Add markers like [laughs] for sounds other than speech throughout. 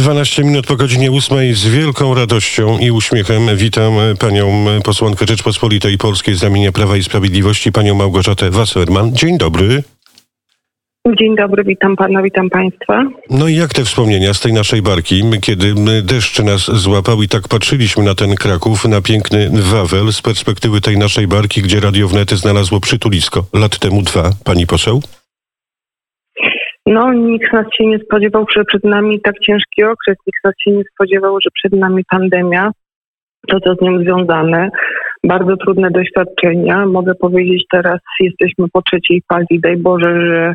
12 minut po godzinie 8 z wielką radością i uśmiechem witam panią posłankę Rzeczpospolitej Polskiej z ramienia Prawa i Sprawiedliwości, panią Małgorzatę Wasserman. Dzień dobry. Dzień dobry, witam pana, witam państwa. No i jak te wspomnienia z tej naszej barki, kiedy deszcz nas złapał i tak patrzyliśmy na ten Kraków, na piękny Wawel z perspektywy tej naszej barki, gdzie Radio Wnety znalazło przytulisko lat temu dwa, pani poseł? No, nikt nas się nie spodziewał, że przed nami tak ciężki okres, nikt nas się nie spodziewał, że przed nami pandemia, to co z nią związane, bardzo trudne doświadczenia. Mogę powiedzieć teraz, jesteśmy po trzeciej fali, daj Boże, że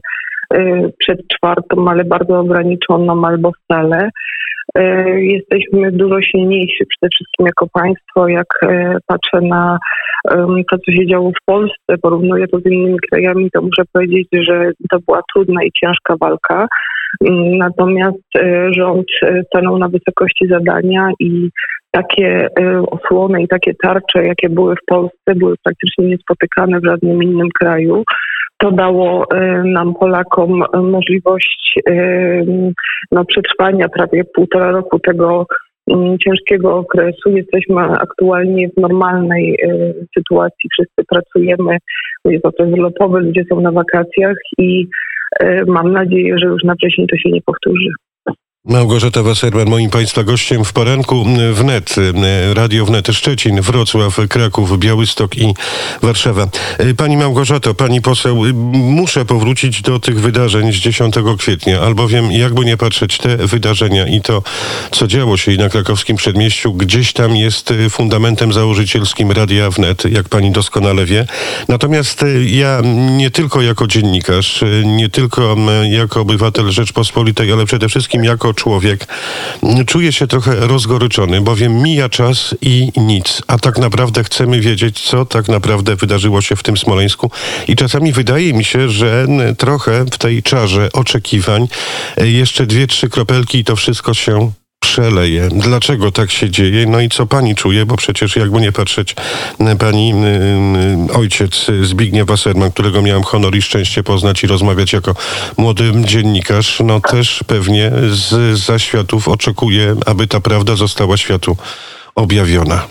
y, przed czwartą, ale bardzo ograniczoną albo wcale. Y, jesteśmy dużo silniejsi przede wszystkim jako państwo, jak y, patrzę na to, co się działo w Polsce, porównuję to z innymi krajami, to muszę powiedzieć, że to była trudna i ciężka walka. Mm, natomiast e, rząd e, stanął na wysokości zadania i takie e, osłony i takie tarcze, jakie były w Polsce, były praktycznie niespotykane w żadnym innym kraju. To dało nam, Polakom, możliwość no, przetrwania prawie półtora roku tego Mm, ciężkiego okresu. Jesteśmy aktualnie w normalnej y, sytuacji. Wszyscy pracujemy. Jest okres lotowy, ludzie są na wakacjach i y, mam nadzieję, że już na wcześniej to się nie powtórzy. Małgorzata Wasserman, moim Państwa gościem w poranku wnet, Radio Wnet Szczecin, Wrocław, Kraków, Białystok i Warszawa. Pani Małgorzato, Pani poseł, muszę powrócić do tych wydarzeń z 10 kwietnia, albowiem jakby nie patrzeć, te wydarzenia i to, co działo się na krakowskim przedmieściu, gdzieś tam jest fundamentem założycielskim Radia Wnet, jak Pani doskonale wie. Natomiast ja nie tylko jako dziennikarz, nie tylko jako obywatel Rzeczpospolitej, ale przede wszystkim jako człowiek czuje się trochę rozgoryczony, bowiem mija czas i nic, a tak naprawdę chcemy wiedzieć, co tak naprawdę wydarzyło się w tym Smoleńsku. I czasami wydaje mi się, że trochę w tej czarze oczekiwań jeszcze dwie, trzy kropelki i to wszystko się przeleje. Dlaczego tak się dzieje? No i co pani czuje? Bo przecież jakby nie patrzeć, pani y, ojciec Zbigniew Wasserman, którego miałem honor i szczęście poznać i rozmawiać jako młody dziennikarz, no też pewnie z zaświatów oczekuje, aby ta prawda została światu objawiona.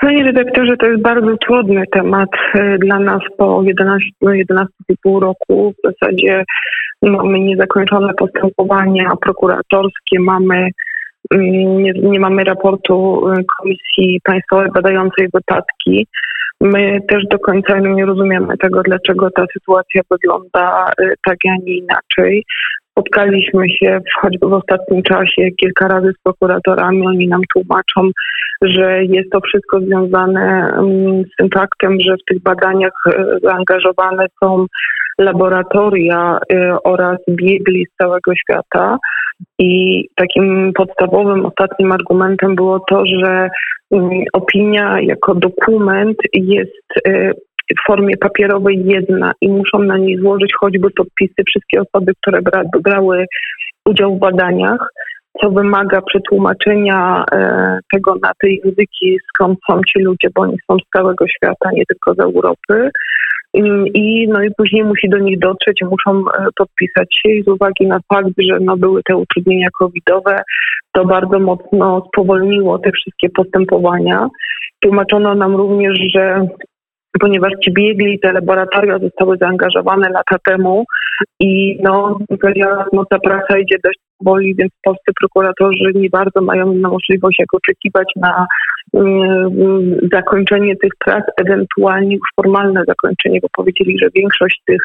Panie redaktorze, to jest bardzo trudny temat y, dla nas po 11, 11,5 roku. W zasadzie mamy niezakończone postępowania prokuratorskie, mamy mm, nie, nie mamy raportu y, Komisji Państwowej badającej wypadki. My też do końca nie rozumiemy tego, dlaczego ta sytuacja wygląda y, tak, a nie inaczej. Spotkaliśmy się choćby w ostatnim czasie kilka razy z prokuratorami. Oni nam tłumaczą, że jest to wszystko związane mm, z tym faktem, że w tych badaniach y, zaangażowane są laboratoria y, oraz biegli z całego świata. I takim podstawowym, ostatnim argumentem było to, że mm, opinia jako dokument jest y, w formie papierowej jedna i muszą na niej złożyć choćby podpisy wszystkie osoby, które bra brały udział w badaniach, co wymaga przetłumaczenia e, tego na te języki, skąd są ci ludzie, bo oni są z całego świata, nie tylko z Europy. I, no i później musi do nich dotrzeć, muszą e, podpisać się i z uwagi na fakt, że no były te utrudnienia covidowe, to bardzo mocno spowolniło te wszystkie postępowania. Tłumaczono nam również, że ponieważ ci biegli, te laboratoria zostały zaangażowane lata temu i no, no ta praca idzie dość boli, więc polscy prokuratorzy nie bardzo mają możliwość jak oczekiwać na zakończenie tych prac, ewentualnie już formalne zakończenie, bo powiedzieli, że większość tych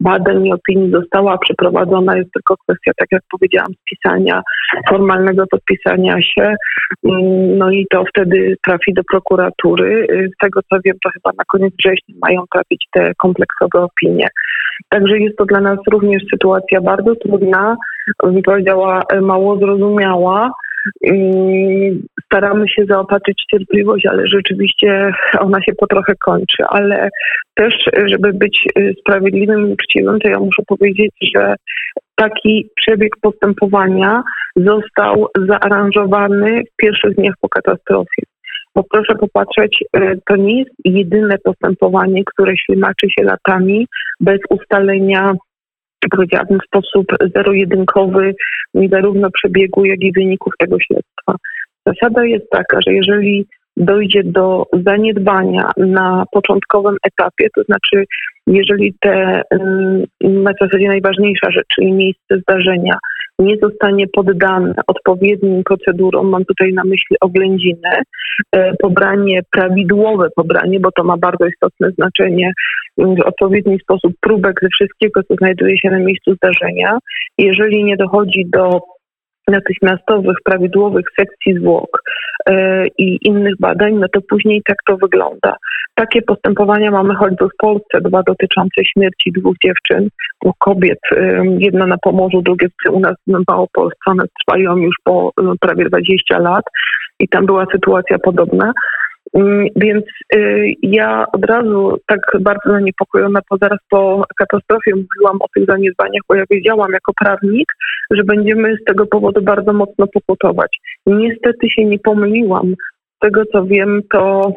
badań i opinii została przeprowadzona, jest tylko kwestia, tak jak powiedziałam, spisania, formalnego podpisania się, um, no i to wtedy trafi do prokuratury. Z tego co wiem, to chyba na koniec września mają trafić te kompleksowe opinie. Także jest to dla nas również sytuacja bardzo trudna, bym powiedziała mało zrozumiała. Staramy się zaopatrzyć cierpliwość, ale rzeczywiście ona się po trochę kończy. Ale też, żeby być sprawiedliwym i uczciwym, to ja muszę powiedzieć, że taki przebieg postępowania został zaaranżowany w pierwszych dniach po katastrofie. Bo proszę popatrzeć, e, to nie jest jedyne postępowanie, które ślimaczy się latami bez ustalenia powiedziałabym, w sposób zero-jedynkowy zarówno przebiegu, jak i wyników tego śledztwa. Zasada jest taka, że jeżeli dojdzie do zaniedbania na początkowym etapie, to znaczy jeżeli te na zasadzie najważniejsza rzecz, czyli miejsce zdarzenia, nie zostanie poddane odpowiednim procedurom, mam tutaj na myśli oględzinę, e, pobranie, prawidłowe pobranie, bo to ma bardzo istotne znaczenie, w odpowiedni sposób próbek ze wszystkiego, co znajduje się na miejscu zdarzenia. Jeżeli nie dochodzi do natychmiastowych, prawidłowych sekcji zwłok i innych badań, no to później tak to wygląda. Takie postępowania mamy choćby w Polsce, dwa dotyczące śmierci dwóch dziewczyn, dwóch kobiet, jedna na Pomorzu, drugie u nas w Małopolsce, one trwają już po no, prawie 20 lat i tam była sytuacja podobna. Mm, więc y, ja od razu tak bardzo zaniepokojona, bo zaraz po katastrofie mówiłam o tych zaniedbaniach, bo ja wiedziałam jako prawnik, że będziemy z tego powodu bardzo mocno pokutować. Niestety się nie pomyliłam. Z tego co wiem, to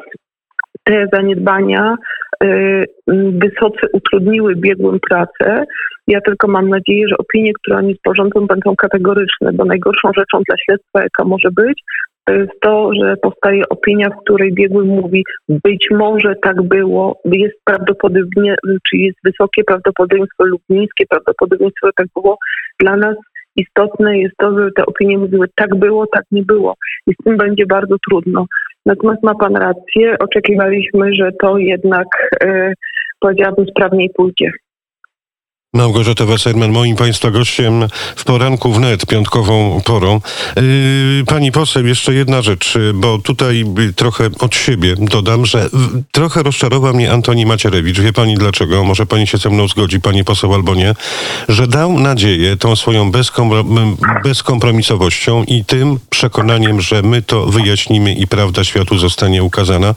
te zaniedbania y, wysoce utrudniły biegłym pracę. Ja tylko mam nadzieję, że opinie, które oni sporządzą, będą kategoryczne, bo najgorszą rzeczą dla śledztwa, jaka może być, to jest to, że powstaje opinia, w której biegły mówi, być może tak było, jest prawdopodobnie, czy jest wysokie prawdopodobieństwo lub niskie prawdopodobieństwo, tak było. Dla nas istotne jest to, że te opinie mówiły, tak było, tak nie było. I z tym będzie bardzo trudno. Natomiast ma Pan rację, oczekiwaliśmy, że to jednak, e, powiedziałabym, sprawniej pójdzie. Małgorzata Wasserman, moim Państwa gościem w poranku wnet, piątkową porą. Yy, pani poseł, jeszcze jedna rzecz, bo tutaj trochę od siebie dodam, że trochę rozczarował mnie Antoni Macierewicz. Wie Pani dlaczego? Może Pani się ze mną zgodzi, Pani poseł albo nie. Że dał nadzieję tą swoją bezkompromisowością i tym przekonaniem, że my to wyjaśnimy i prawda światu zostanie ukazana.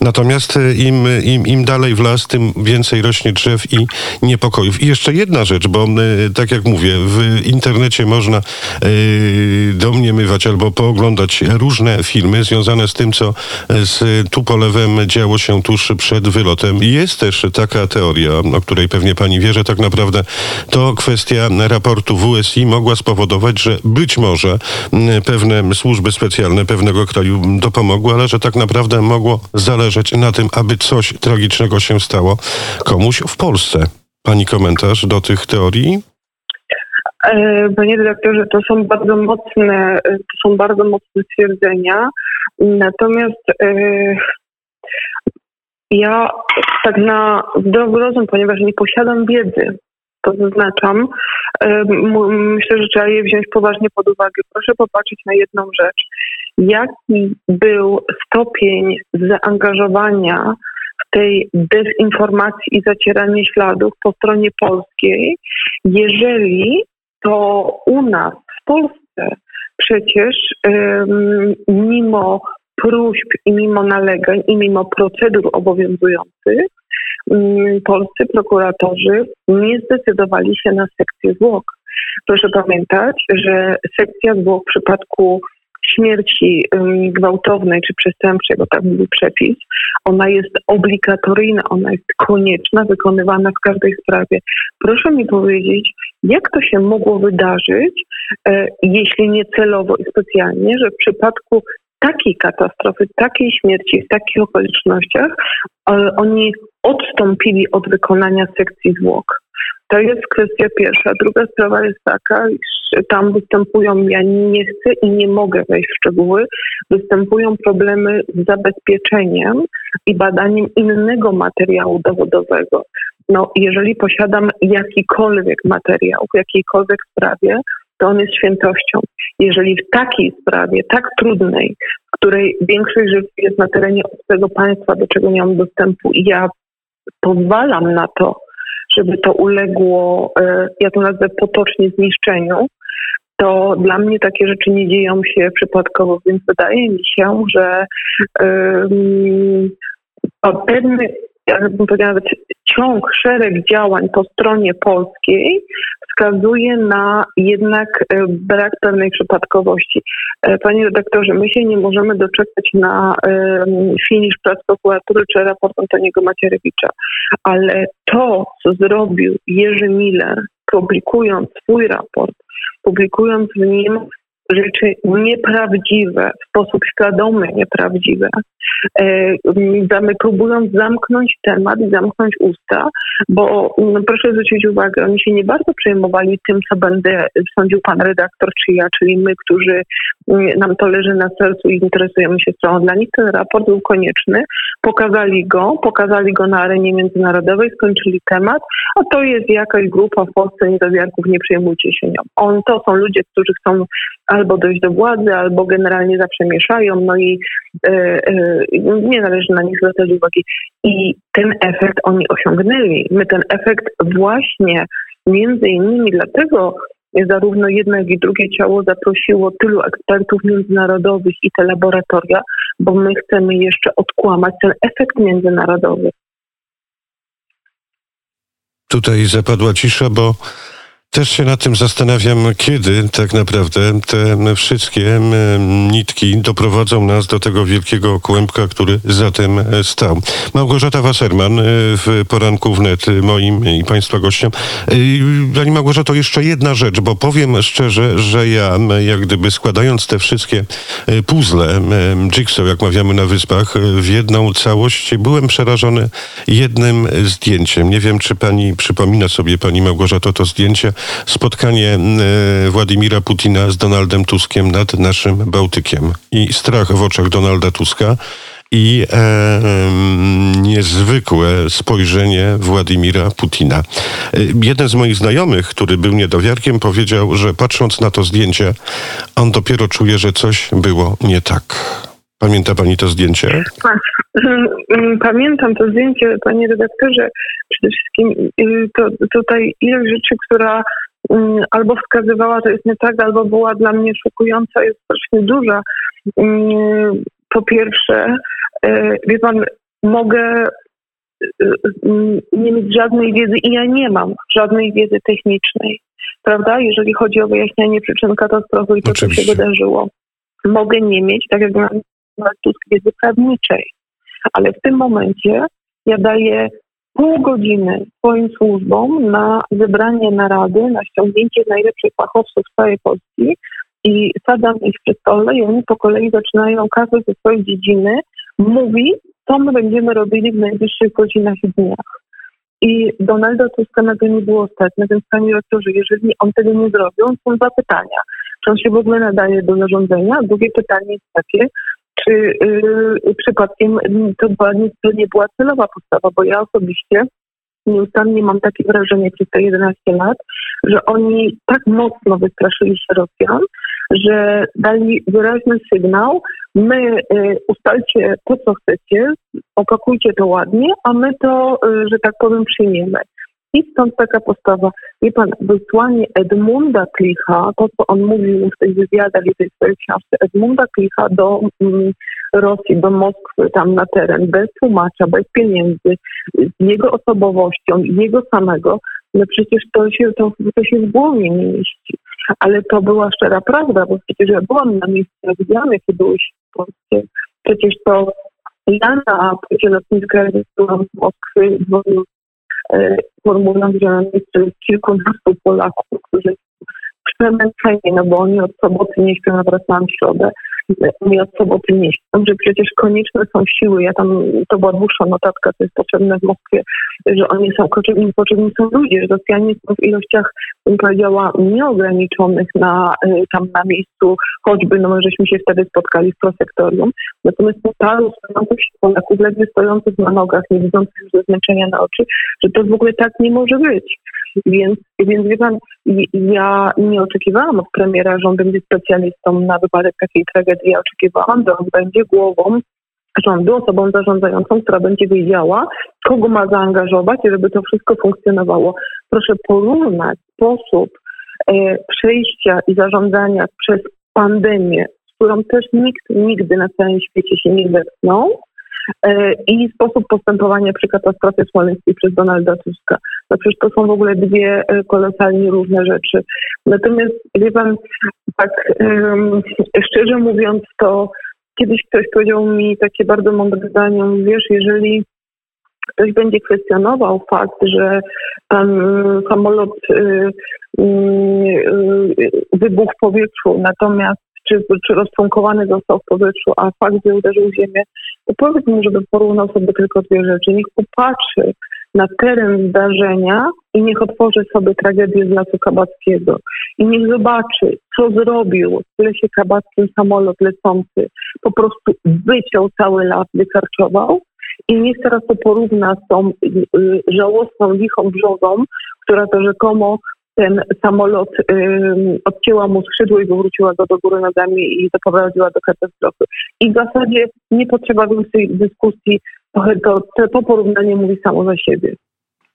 Natomiast im, im, im dalej w las, tym więcej rośnie drzew i niepokojów. I jeszcze jedna rzecz, bo e, tak jak mówię, w internecie można e, domniemywać albo pooglądać różne filmy związane z tym, co z Tupolewem działo się tuż przed wylotem. Jest też taka teoria, o której pewnie pani wie, że tak naprawdę to kwestia raportu WSI mogła spowodować, że być może pewne służby specjalne pewnego kraju dopomogły, ale że tak naprawdę mogło zależeć na tym, aby coś tragicznego się stało komuś w Polsce. Pani komentarz do tych teorii? E, panie dyrektorze, to są bardzo mocne, to są bardzo mocne stwierdzenia. Natomiast e, ja tak na zdrowy rozum, ponieważ nie posiadam wiedzy, to zaznaczam, e, myślę, że trzeba je wziąć poważnie pod uwagę. Proszę popatrzeć na jedną rzecz. Jaki był stopień zaangażowania tej dezinformacji i zacierania śladów po stronie polskiej, jeżeli to u nas w Polsce przecież mimo próśb i mimo nalegań i mimo procedur obowiązujących polscy prokuratorzy nie zdecydowali się na sekcję zwłok. Proszę pamiętać, że sekcja zwłok w przypadku śmierci gwałtownej czy przestępczej, bo tak mówi przepis, ona jest obligatoryjna, ona jest konieczna, wykonywana w każdej sprawie. Proszę mi powiedzieć, jak to się mogło wydarzyć, e, jeśli nie celowo i specjalnie, że w przypadku takiej katastrofy, takiej śmierci, w takich okolicznościach e, oni odstąpili od wykonania sekcji zwłok. To jest kwestia pierwsza. Druga sprawa jest taka, iż tam występują, ja nie chcę i nie mogę wejść w szczegóły, występują problemy z zabezpieczeniem i badaniem innego materiału dowodowego. No, jeżeli posiadam jakikolwiek materiał w jakiejkolwiek sprawie, to on jest świętością. Jeżeli w takiej sprawie, tak trudnej, w której większość życia jest na terenie obcego państwa, do czego nie mam dostępu i ja pozwalam na to, żeby to uległo, e, ja to nazwę potocznie zniszczeniu, to dla mnie takie rzeczy nie dzieją się przypadkowo, więc wydaje mi się, że um, pewny, jakbym powiedziała ciąg, szereg działań po stronie polskiej wskazuje na jednak e, brak pewnej przypadkowości. E, panie redaktorze, my się nie możemy doczekać na finisz prac prokuratury czy raport Antoniego Macierewicza, ale to, co zrobił Jerzy Miller, publikując swój raport, publikując w nim rzeczy nieprawdziwe, w sposób świadomy nieprawdziwe, e, próbując zamknąć temat i zamknąć usta, bo no, proszę zwrócić uwagę, oni się nie bardzo przejmowali tym, co będę sądził pan redaktor czy ja, czyli my, którzy mm, nam to leży na sercu i interesujemy się sprawą. Dla nich ten raport był konieczny, pokazali go, pokazali go na arenie międzynarodowej, skończyli temat, a to jest jakaś grupa w Polsce niedowiarków, nie przejmujcie się nią. On, to są ludzie, którzy chcą albo dojść do władzy, albo generalnie zawsze mieszają, no i e, e, nie należy na nich zwracać uwagi. I ten efekt oni osiągnęli. My ten efekt właśnie między innymi dlatego zarówno jedno, jak i drugie ciało zaprosiło tylu ekspertów międzynarodowych i te laboratoria, bo my chcemy jeszcze odkłamać ten efekt międzynarodowy. Tutaj zapadła cisza, bo też się nad tym zastanawiam, kiedy tak naprawdę te wszystkie nitki doprowadzą nas do tego wielkiego kłębka, który za tym e, stał. Małgorzata Wasserman e, w poranku wnet moim i Państwa gościem. E, pani Małgorzato, jeszcze jedna rzecz, bo powiem szczerze, że ja jak gdyby składając te wszystkie puzzle, jigsaw, jak mawiamy na Wyspach, w jedną całość, byłem przerażony jednym zdjęciem. Nie wiem, czy Pani przypomina sobie, Pani Małgorzato, to zdjęcie spotkanie e, Władimira Putina z Donaldem Tuskiem nad naszym Bałtykiem i strach w oczach Donalda Tuska i e, niezwykłe spojrzenie Władimira Putina. E, jeden z moich znajomych, który był niedowiarkiem, powiedział, że patrząc na to zdjęcie, on dopiero czuje, że coś było nie tak. Pamięta pani to zdjęcie? Tak. Pamiętam to zdjęcie, panie redaktorze. Przede wszystkim y, to, tutaj ilość rzeczy, która mm, albo wskazywała, że jest nie tak, albo była dla mnie szokująca, jest strasznie duża. Mm, po pierwsze, y, wie pan, mogę y, nie mieć żadnej wiedzy i ja nie mam żadnej wiedzy technicznej, prawda? Jeżeli chodzi o wyjaśnianie przyczyn katastrofy i to, co się wydarzyło. Mogę nie mieć, tak jak Tusk wiedzy prawniczej. Ale w tym momencie ja daję pół godziny swoim służbom na zebranie narady, na ściągnięcie najlepszych fachowców z całej Polski i sadam ich przy stole i oni po kolei zaczynają każdy ze swojej dziedziny mówi, co my będziemy robili w najbliższych godzinach i dniach. I Donalda Tuska na to nie było stać, więc panie rektorze, jeżeli on tego nie zrobił, są dwa pytania. Czy on się w ogóle nadaje do zarządzania? Drugie pytanie jest takie, czy yy, przypadkiem to, była, to nie była celowa postawa, bo ja osobiście nieustannie mam takie wrażenie przez te 11 lat, że oni tak mocno wystraszyli się Rosjan, że dali wyraźny sygnał, my y, ustalcie to, co chcecie, opakujcie to ładnie, a my to, y, że tak powiem, przyjmiemy. I stąd taka postawa. Wie pan, wysłanie Edmunda Klicha, to co on mówił w tych wywiadach i tej swojej książce, Edmunda Klicha do mm, Rosji, do Moskwy, tam na teren, bez tłumacza, bez pieniędzy, z jego osobowością, jego samego, no przecież to się, to, to się w głowie nie mieści. Ale to była szczera prawda, bo przecież ja byłam na miejscu, widziałam, jakie były w Polsce. Przecież to ja na płycie lotniska byłam z Moskwy, dzwonił E, formułując, że jest kilkunastu Polaków, którzy przemęczeni, no bo oni od soboty nie śpią, a wracałam w środę, oni od soboty nie śpią, że przecież konieczne są siły, ja tam, to była dłuższa notatka, to jest potrzebne w Moskwie, że oni są potrzebni, potrzebni są ludzie, że Rosjanie są w ilościach, bym powiedziała, nieograniczonych na, y, tam na miejscu, choćby, no my żeśmy się wtedy spotkali w prosektorium, natomiast paru stojących się Polaków, ledwie stojących na nogach, nie widzących ze zmęczenia na oczy, że to w ogóle tak nie może być. Więc, więc wie pan, ja nie oczekiwałam od premiera, że on będzie specjalistą na wypadek takiej tragedii. Ja oczekiwałam, że on będzie głową rządu, osobą zarządzającą, która będzie wiedziała, kogo ma zaangażować, żeby to wszystko funkcjonowało. Proszę porównać sposób e, przejścia i zarządzania przez pandemię, z którą też nikt nigdy na całym świecie się nie zetknął, i sposób postępowania przy katastrofie smoleńskiej przez Donalda Tuska. No przecież to są w ogóle dwie e, kolosalnie różne rzeczy. Natomiast wie pan, tak szczerze mówiąc, to kiedyś ktoś powiedział mi takie bardzo mądre zdanie, wiesz, jeżeli ktoś będzie kwestionował fakt, że ten samolot y, y, y, wybuchł w powietrzu, natomiast czy, czy rozczłonkowany został w powietrzu, a fakt, że uderzył w ziemię, to powiedz mu, żeby porównał sobie tylko dwie rzeczy. Niech popatrzy na teren zdarzenia i niech otworzy sobie tragedię z Lasu Kabackiego. I niech zobaczy, co zrobił w lesie kabackim samolot lecący. Po prostu wyciął cały las, wykarczował i niech teraz to porówna z tą y, żałosną, lichą brzozą, która to rzekomo ten samolot odcięła mu skrzydło i wywróciła go do góry nogami i doprowadziła do katastrofy. I w zasadzie nie potrzeba więcej dyskusji, to, to, to porównanie mówi samo za siebie.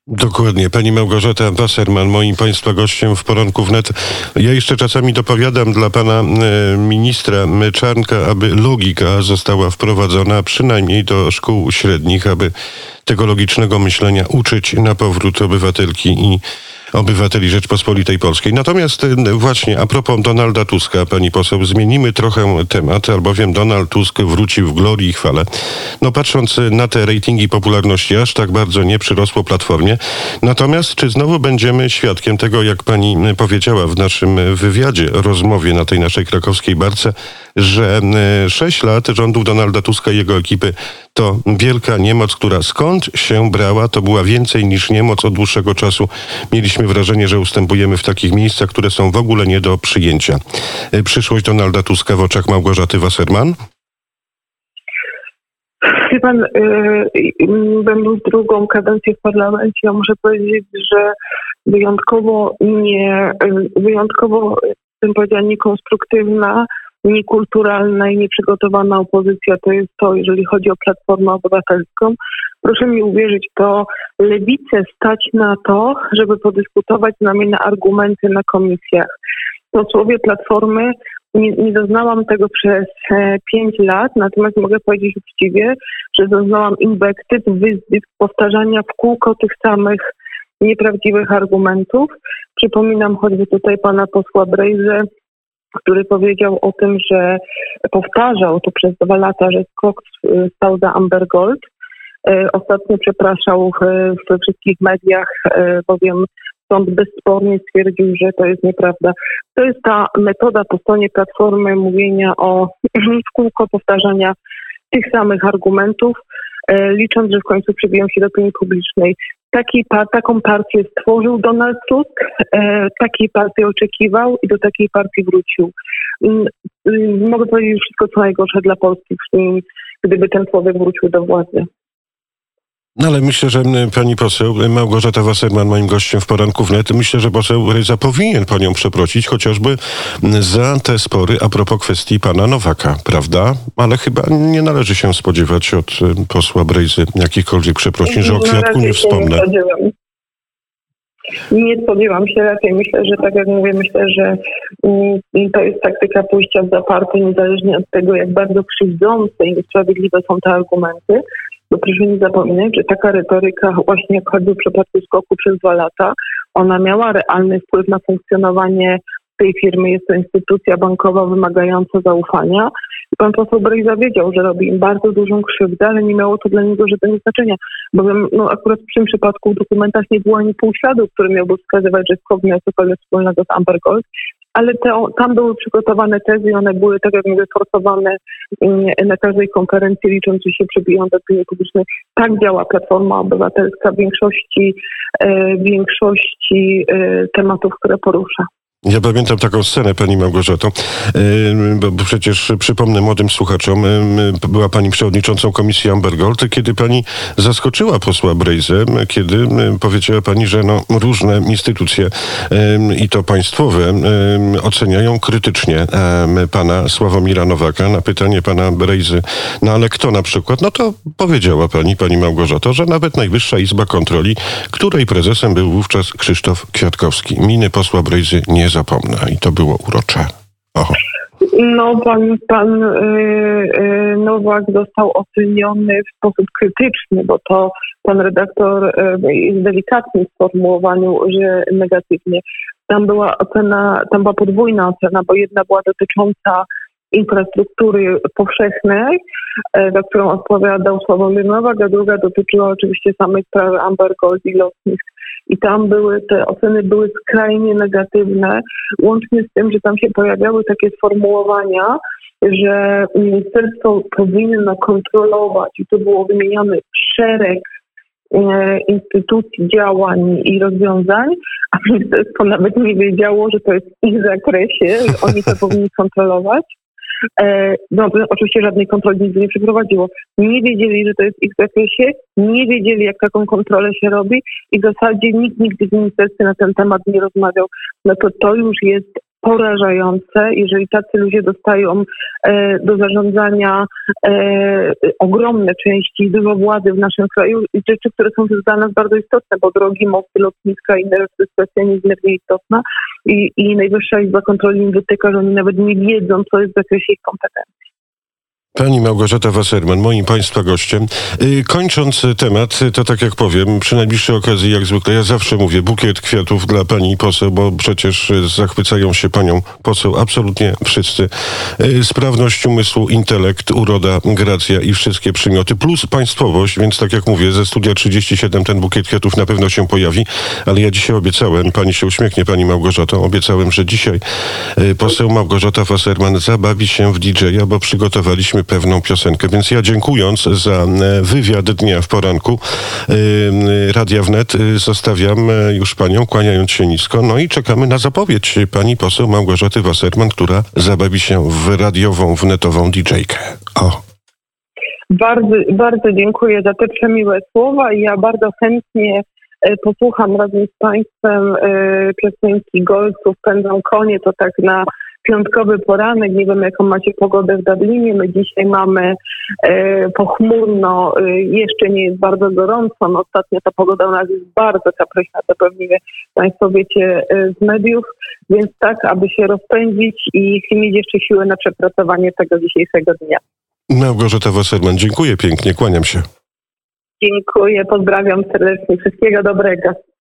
Dokładnie. Pani Małgorzata Wasserman, moim Państwa gościem w poranku wnet. Ja jeszcze czasami dopowiadam dla Pana e, ministra Czarnka, aby logika została wprowadzona przynajmniej do szkół średnich, aby tego logicznego myślenia uczyć na powrót obywatelki i obywateli Rzeczpospolitej Polskiej. Natomiast y, właśnie a propos Donalda Tuska, pani poseł, zmienimy trochę temat, albowiem Donald Tusk wrócił w glorii i chwale. No patrząc na te ratingi popularności, aż tak bardzo nie przyrosło Platformie. Natomiast czy znowu będziemy świadkiem tego, jak pani powiedziała w naszym wywiadzie, rozmowie na tej naszej krakowskiej barce, że sześć lat rządów Donalda Tuska i jego ekipy to wielka niemoc, która skąd się brała, to była więcej niż niemoc od dłuższego czasu. Mieliśmy wrażenie, że ustępujemy w takich miejscach, które są w ogóle nie do przyjęcia. E, przyszłość Donalda Tuska w oczach Małgorzaty Wasserman? Wie pan, yy, będąc drugą kadencję w parlamencie, muszę powiedzieć, że wyjątkowo nie, wyjątkowo, bym powiedziała, niekonstruktywna niekulturalna i nieprzygotowana opozycja to jest to, jeżeli chodzi o Platformę Obywatelską. Proszę mi uwierzyć, to lewicę stać na to, żeby podyskutować z nami na argumenty na komisjach. Posłowie Platformy nie, nie doznałam tego przez e, pięć lat, natomiast mogę powiedzieć uczciwie, że doznałam inwektyw, wyzbyt, powtarzania w kółko tych samych nieprawdziwych argumentów. Przypominam choćby tutaj pana posła Brejze, który powiedział o tym, że powtarzał to przez dwa lata, że skok stał za Amber Gold. E, ostatnio przepraszał we wszystkich mediach, e, bowiem sąd bezspornie stwierdził, że to jest nieprawda. To jest ta metoda po stronie Platformy mówienia o [clears throat] w kółko powtarzania tych samych argumentów, licząc, że w końcu przybiją się do opinii publicznej. Taki, taką partię stworzył Donald Tusk, e, takiej partii oczekiwał i do takiej partii wrócił. Mm, mm, mogę powiedzieć wszystko co najgorsze dla Polski, gdyby ten człowiek wrócił do władzy. No ale myślę, że pani poseł Małgorzata Wasserman, moim gościem w poranku wnet, myślę, że poseł Ryza powinien panią przeprosić chociażby za te spory a propos kwestii pana Nowaka, prawda? Ale chyba nie należy się spodziewać od posła Brejzy jakichkolwiek przeprosin, że o kwiatku nie wspomnę. Nie spodziewam się, raczej myślę, że tak jak mówię, myślę, że mm, to jest taktyka pójścia w zaparte, niezależnie od tego, jak bardzo krzywdzące i niesprawiedliwe są te argumenty. Bo proszę nie zapominać, że taka retoryka, właśnie jak choćby w przypadku skoku przez dwa lata, ona miała realny wpływ na funkcjonowanie tej firmy. Jest to instytucja bankowa wymagająca zaufania. I pan poseł Brejza wiedział, że robi im bardzo dużą krzywdę, ale nie miało to dla niego żadnego znaczenia. Bowiem no, akurat w tym przypadku w dokumentach nie było ani pół śladu, który miałby wskazywać, że skok miał cokolwiek wspólnego z Amber Gold ale tam były przygotowane tezy i one były, tak jak mówię, forsowane mm, na każdej konferencji, licząc, się przebiją do opinii publicznej. Tak działa Platforma Obywatelska w większości, e, większości e, tematów, które porusza. Ja pamiętam taką scenę, pani Małgorzato, bo przecież przypomnę młodym słuchaczom, była pani przewodniczącą komisji Amber Gold, kiedy pani zaskoczyła posła Brejzę, kiedy powiedziała pani, że no, różne instytucje i to państwowe oceniają krytycznie pana Sławomira Nowaka na pytanie pana Brejzy, no ale kto na przykład? No to powiedziała pani, pani Małgorzato, że nawet Najwyższa Izba Kontroli, której prezesem był wówczas Krzysztof Kwiatkowski. Miny posła Brejzy nie zapomnę i to było urocze. Oho. No, pan, yy, Nowak został oceniony w sposób krytyczny, bo to pan redaktor yy, jest delikatny w sformułowaniu, że negatywnie. Tam była ocena, tam była podwójna ocena, bo jedna była dotycząca infrastruktury powszechnej, yy, za którą odpowiadał Sławomir Nowak, a druga dotyczyła oczywiście samej sprawy Amber Gold i lotnisk i tam były te oceny były skrajnie negatywne, łącznie z tym, że tam się pojawiały takie sformułowania, że ministerstwo powinno kontrolować i tu było wymieniony szereg e, instytucji, działań i rozwiązań, a ministerstwo nawet nie wiedziało, że to jest w ich zakresie, że oni to [laughs] powinni kontrolować. E, no, oczywiście żadnej kontroli nigdy nie przeprowadziło. Nie wiedzieli, że to jest ich zakresie, nie wiedzieli, jak taką kontrolę się robi i w zasadzie nikt nigdy w ministerstwie na ten temat nie rozmawiał. No to to już jest porażające, jeżeli tacy ludzie dostają e, do zarządzania e, ogromne części, dużo władzy w naszym kraju i rzeczy, które są dla nas bardzo istotne, bo drogi, mosty, lotniska i inne rzeczy kwestia niezmiernie istotna i, i Najwyższa Izba Kontroli im wytyka, że oni nawet nie wiedzą, co jest w zakresie ich kompetencji. Pani Małgorzata Wasserman, moim Państwa gościem. Y, kończąc temat, to tak jak powiem, przy najbliższej okazji, jak zwykle, ja zawsze mówię bukiet kwiatów dla Pani poseł, bo przecież zachwycają się Panią poseł absolutnie wszyscy. Y, sprawność umysłu, intelekt, uroda, gracja i wszystkie przymioty, plus państwowość, więc tak jak mówię, ze studia 37 ten bukiet kwiatów na pewno się pojawi, ale ja dzisiaj obiecałem, Pani się uśmiechnie, Pani Małgorzato, obiecałem, że dzisiaj y, poseł Małgorzata Wasserman zabawi się w DJ-a, bo przygotowaliśmy pewną piosenkę. Więc ja dziękując za e, wywiad dnia w poranku e, Radia Wnet e, zostawiam już panią, kłaniając się nisko. No i czekamy na zapowiedź pani poseł Małgorzaty Wasserman, która zabawi się w radiową, wnetową DJ-kę. O. Bardzo, bardzo dziękuję za te przemiłe słowa i ja bardzo chętnie posłucham razem z Państwem piosenki Golców Pędzą konie, to tak na piątkowy poranek. Nie wiem, jaką macie pogodę w Dublinie. My dzisiaj mamy e, pochmurno, e, jeszcze nie jest bardzo gorąco. No, ostatnio ta pogoda u nas jest bardzo kapryśna, to pewnie Państwo wiecie e, z mediów. Więc tak, aby się rozpędzić i mieć jeszcze siłę na przepracowanie tego dzisiejszego dnia. Małgorzata Wasserman, dziękuję pięknie, kłaniam się. Dziękuję, pozdrawiam serdecznie, wszystkiego dobrego.